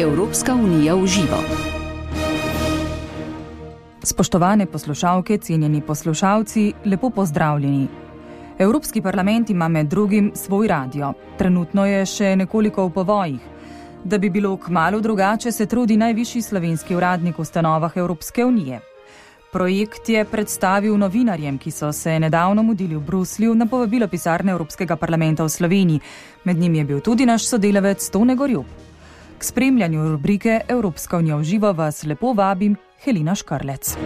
Evropska unija v živo. Spoštovane poslušalke, cenjeni poslušalci, lepo pozdravljeni. Evropski parlament ima med drugim svoj radio. Trenutno je še nekoliko v povojih. Da bi bilo kmalo drugače, se trudi najvišji slovenski uradnik v ustanovah Evropske unije. Projekt je predstavil novinarjem, ki so se nedavno mudili v Bruslju na povabilo pisarne Evropskega parlamenta v Sloveniji. Med njimi je bil tudi naš sodelavec Tone Gorjub. K spremljanju rubrike Evropska unija v živo vas lepo vabim Helina Škrlec.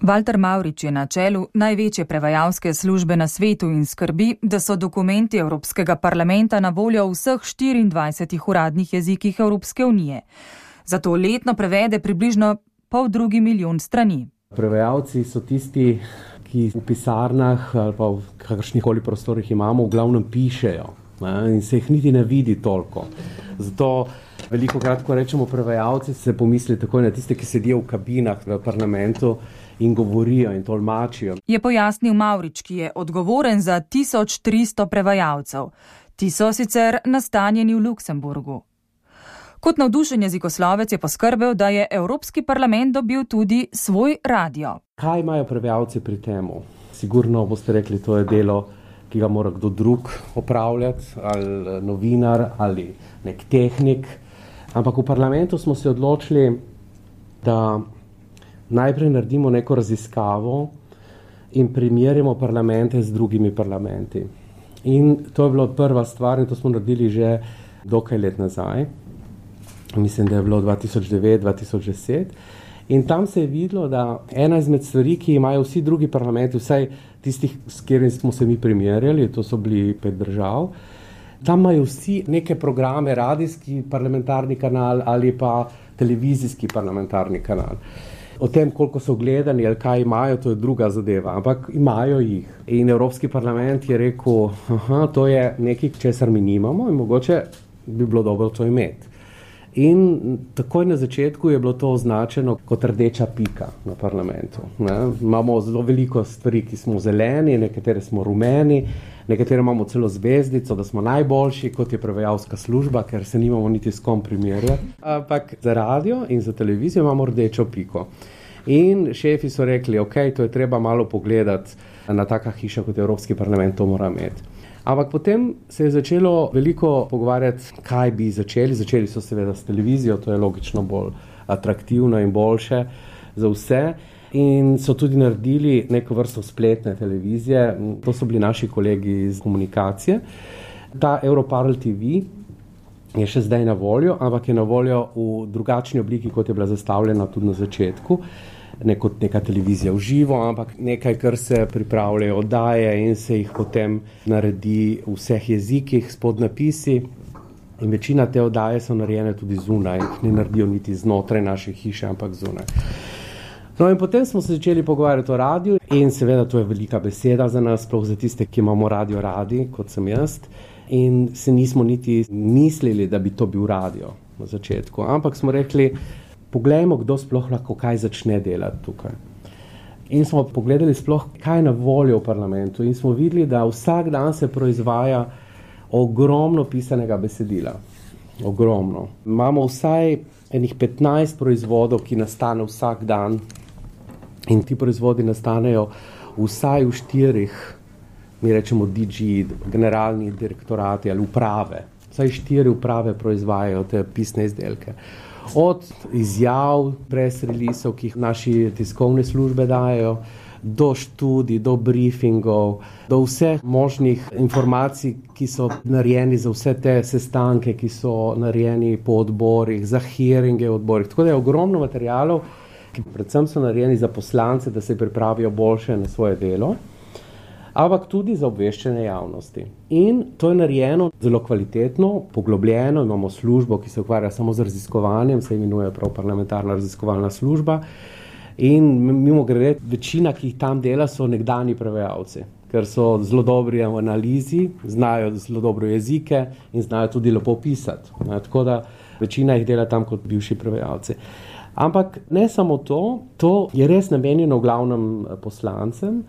Walter Maurič je na čelu največje prevajalske službe na svetu in skrbi, da so dokumenti Evropskega parlamenta na voljo v vseh 24 uradnih jezikih Evropske unije. Zato letno prevede približno pol drugi milijon strani. Prevajalci so tisti, ki v pisarnah ali pa v kakršnih koli prostorih imamo, v glavnem pišejo ne, in se jih niti ne vidi toliko. Zato veliko krat, ko rečemo prevajalci, se pomisli takoj na tiste, ki sedijo v kabinah v parlamentu in govorijo in tolmačijo. Je pojasnil Maurič, ki je odgovoren za 1300 prevajalcev. Ti so sicer nastanjeni v Luksemburgu. Kot navdušen jezikoslovec je poskrbel, da je Evropski parlament dobil tudi svoj radio. Kaj imajo prevajalci pri tem? Sigurno boste rekli, to je delo, ki ga mora kdo drug opravljati, ali novinar, ali nek tehnik. Ampak v parlamentu smo se odločili, da najprej naredimo neko raziskavo in primerjamo parlamente z drugimi parlamenti. In to je bila prva stvar, in to smo naredili že dokaj let nazaj, mislim, da je bilo 2009-2010. In tam se je videlo, da ena izmed stvari, ki imajo vsi drugi parlamenti, vsaj tistih, s katerimi smo se mi primerjali, to so bili pet držav, tam imajo vsi neke programe, radijski parlamentarni kanal ali pa televizijski parlamentarni kanal. O tem, koliko so gledani ali kaj imajo, to je druga zadeva, ampak imajo jih. In Evropski parlament je rekel, da to je nekaj, česar mi nimamo in mogoče bi bilo dobro to imeti. In takoj na začetku je bilo to označeno kot rdeča pika na parlamentu. Ne? Imamo zelo veliko stvari, ki smo zeleni, nekatere smo rumeni, nekatere imamo celo zvezdico, da smo najboljši, kot je prevajalska služba, ker se nimamo niti s kom primerjati. Ampak za radio in za televizijo imamo rdečo piko. In šefi so rekli, ok, to je treba malo pogledati na taka hiša, kot je Evropski parlament, to mora imeti. Ampak potem se je začelo veliko pogovarjati, kaj bi začeli. Začeli so seveda s televizijo, to je logično bolj atraktivno in boljše za vse. In so tudi naredili neko vrsto spletne televizije, to so bili naši kolegi iz komunikacije. Ta Europarl TV je še zdaj na voljo, ampak je na voljo v drugačni obliki, kot je bila zastavljena tudi na začetku. Ne kot neka televizija v živo, ampak nekaj, kar se pripravljajo oddaje in se jih potem naredi v vseh jezikih s podnapisi. In večina te oddaje so narejene tudi zunaj, ne naredijo niti znotraj naše hiše, ampak zunaj. No, in potem smo se začeli pogovarjati o radiju, in seveda to je velika beseda za nas, sploh za tiste, ki imamo radio radi, kot sem jaz. In se nismo niti mislili, da bi to bil radio na začetku. Ampak smo rekli, poglejmo, kdo sploh lahko kaj začne delati tukaj. In smo pogledali, sploh, kaj je na voljo v parlamentu, in smo videli, da vsak dan se proizvaja ogromno pisanega besedila. Ogromno. Imamo vsaj enih 15 proizvodov, ki nastane vsak dan In ti proizvodi nastanejo vsaj v štirih, mi rečemo, DG, generalni direktorati ali uprave. Vsaj štiri uprave proizvajajo te pisne izdelke. Od izjav, brez releasov, ki jih naši tiskovne službe dajo, do študij, do briefingov, do vseh možnih informacij, ki so narejeni za vse te sestanke, ki so narejeni po odborih, za hearinge v odborih. Tako da je ogromno materijalov ki predvsem so narejeni za poslance, da se pripravijo boljše na svoje delo, ampak tudi za obveščanje javnosti. In to je narejeno zelo kvalitetno, poglobljeno, imamo službo, ki se ukvarja samo z raziskovanjem, se imenuje prav parlamentarna raziskovalna služba. In mimo grede, večina, ki jih tam dela, so nekdani prevajalci, ker so zelo dobri v analizi, znajo zelo dobro jezike in znajo tudi lepo pisati. Tako da večina jih dela tam kot bivši prevajalci. Ampak ne samo to, to je res namenjeno glavnem eh, poslancem,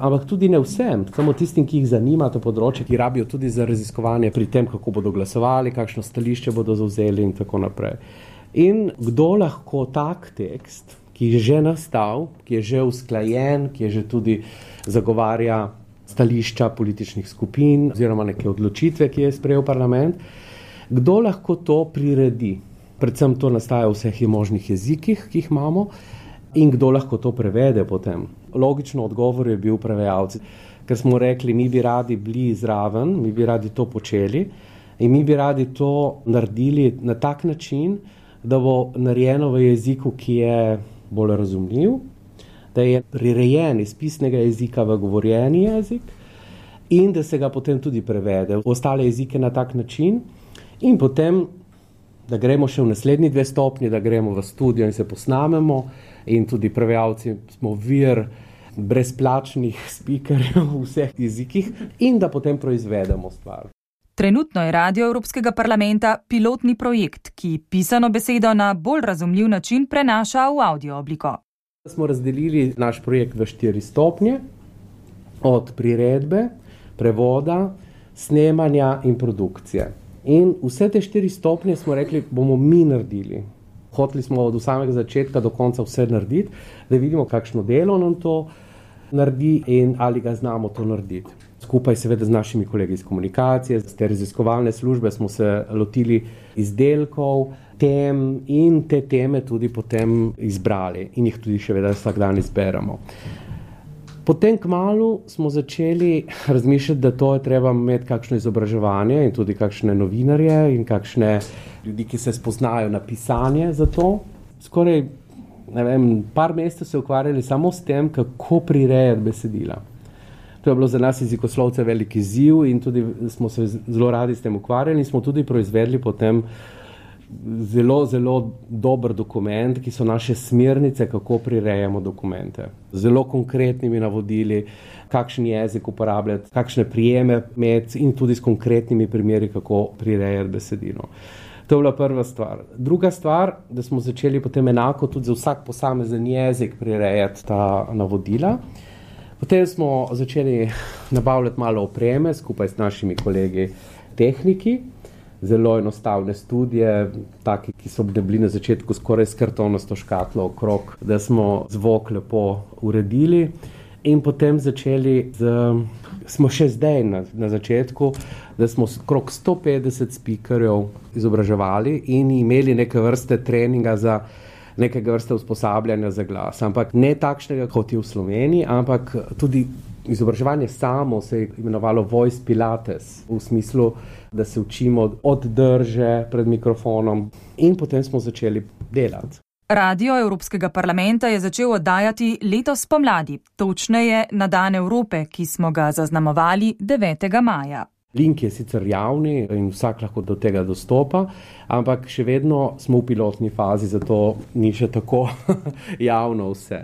Ampak tudi ne vsem, samo tistim, ki jih zanima to področje, ki rabijo tudi za raziskovanje pri tem, kako bodo glasovali, kakšno stališče bodo zauzeli in tako naprej. In kdo lahko tak tekst, ki je že nastal, ki je že usklajen, ki je že tudi zagovarja stališča političnih skupin oziroma neke odločitve, ki je sprejel parlament, kdo lahko to priredi. Predvsem to nastaja v vseh možnih jezikih, ki jih imamo, in kdo lahko to prevede potem. Logično odgovor je bil prevajalci, ker smo rekli, mi bi radi bili zraven, mi bi radi to počeli in mi bi radi to naredili na tak način, da bo narejeno v jeziku, ki je bolj razumljiv, da je prirejen iz pisnega jezika v govorjeni jezik in da se ga potem tudi prevede v ostale jezike na tak način in potem, da gremo še v naslednji dve stopni, da gremo v studio in se posnamemo in tudi prevajalci smo vir brezplačnih spikerjev v vseh jezikih in da potem proizvedemo stvar. Trenutno je Radio Evropskega parlamenta pilotni projekt, ki pisano besedo na bolj razumljiv način prenaša v audio obliko. Smo razdelili naš projekt v štiri stopnje, od priredbe, prevoda, snemanja in produkcije. In vse te štiri stopnje smo rekli, bomo mi naredili. Hoteli smo od samega začetka do konca vse narediti, da vidimo, kakšno delo nam to naredi in ali ga znamo to narediti. Skupaj, seveda, z našimi kolegi iz komunikacije, z te raziskovalne službe smo se lotili izdelkov, tem in te teme tudi potem izbrali in jih tudi še vedno vsak dan izberemo. Potem, kmalo smo začeli razmišljati, da to je treba imeti kakšno izobraževanje in tudi kakšne novinarje in kakšne ljudi, ki se spoznajo na pisanje za to. Skoraj vem, par mesecev se ukvarjali samo s tem, kako prirejati besedila. To je bilo za nas jezikoslovce velik izziv in tudi smo se zelo radi s tem ukvarjali in smo tudi proizvedli potem zelo, zelo dober dokument, ki so naše smernice, kako prirejamo dokumente. Z zelo konkretnimi navodili, kakšen jezik uporabljati, kakšne prijeme imeti in tudi s konkretnimi primeri, kako prirejati besedilo. To je bila prva stvar. Druga stvar, da smo začeli potem enako tudi za vsak posamezen jezik prirejati ta navodila. Potem smo začeli nabavljati malo opreme skupaj s našimi kolegi tehniki zelo enostavne študije, taki, ki so bili na začetku skoraj skrtovnasto škatlo okrog, da smo zvok lepo uredili in potem začeli z. Smo še zdaj na, na začetku, da smo okrog 150 spikerjev izobraževali in imeli neke vrste treninga za nekega vrste usposabljanja za glas. Ampak ne takšnega, kot je v Sloveniji, ampak tudi izobraževanje samo se je imenovalo Voice Pilates v smislu, da se učimo od drže pred mikrofonom, in potem smo začeli delati. Radio Evropskega parlamenta je začel oddajati letos pomladi, točneje na Dan Evrope, ki smo ga zaznamovali 9. maja. Link je sicer javni in vsak lahko do tega dostopa, ampak še vedno smo v pilotni fazi, zato ni še tako javno vse.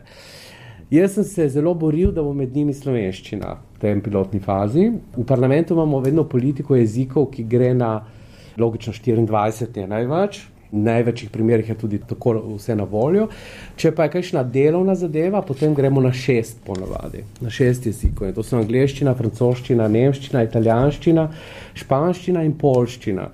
Jaz sem se zelo boril, da bo med njimi slovenščina v tem pilotni fazi. V parlamentu imamo vedno politiko jezikov, ki gre na logično 24, je največ. V največjih primerih je tudi tako vse na voljo. Če pa je kakšna delovna zadeva, potem gremo na šest ponovadi, na šest jezikov. To so angliščina, francoščina, nemščina, italijanščina, španščina in polščina.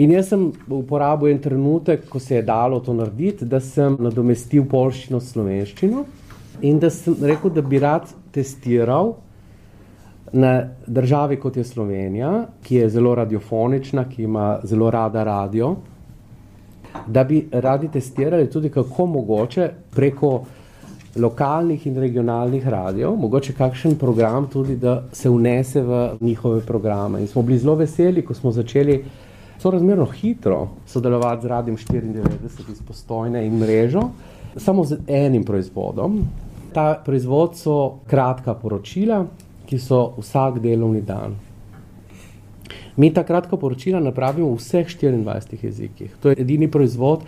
In jaz sem uporabil en trenutek, ko se je dalo to narediti, da sem nadomestil polščino s slovenščino in da sem rekel, da bi rad testiral na državi kot je Slovenija, ki je zelo radiofonična, ki ima zelo rada radio, da bi radi testirali tudi, kako mogoče preko lokalnih in regionalnih radijev, mogoče kakšen program tudi, da se unese v njihove programe. In smo bili zelo veseli, ko smo začeli sorazmerno hitro sodelovati z Radijem 94 iz Postojne in mrežo, samo z enim proizvodom, Ta proizvod so kratka poročila, ki so vsak delovni dan. Mi ta kratka poročila napravimo v vseh 24 jezikih. To je edini proizvod,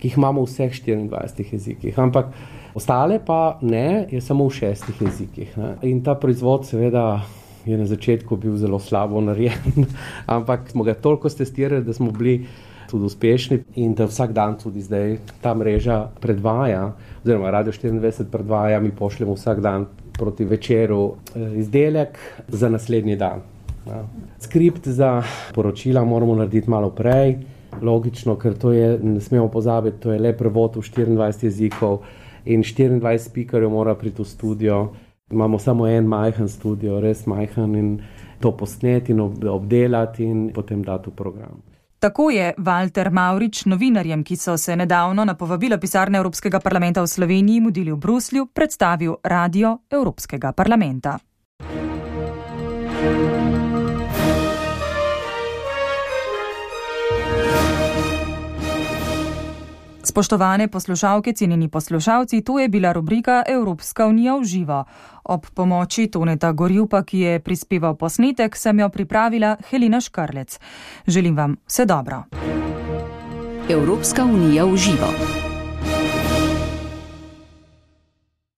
ki jih imamo v vseh 24 jezikih. Ampak ostale pa ne, je samo v šestih jezikih. Ne. In ta proizvod, seveda, je na začetku bil zelo slabo narejen, ampak smo ga toliko testirali, da smo bili tudi uspešni in da vsak dan tudi zdaj ta mreža predvaja, oziroma Radio 24 predvaja, mi pošljemo vsak dan proti večeru eh, izdelek za naslednji dan. Ja. Skript za poročila moramo narediti malo prej, logično, ker to je, ne smemo pozabiti, to je le prevod v 24 jezikov in 24 speakerjev mora priti v studio. Imamo samo en majhen studio, res majhen in to posneti in obdelati in potem dati v program. Tako je Walter Maurič novinarjem, ki so se nedavno na povabilo pisarne Evropskega parlamenta v Sloveniji mudili v Bruslju, predstavil radio Evropskega parlamenta. Spoštovane poslušalke, cenjeni poslušalci, to je bila rubrika Evropska unija v živo. Ob pomoči Toneta Gorjupa, ki je prispeval posnetek, sem jo pripravila Helena Škrlec. Želim vam vse dobro. Evropska unija v živo.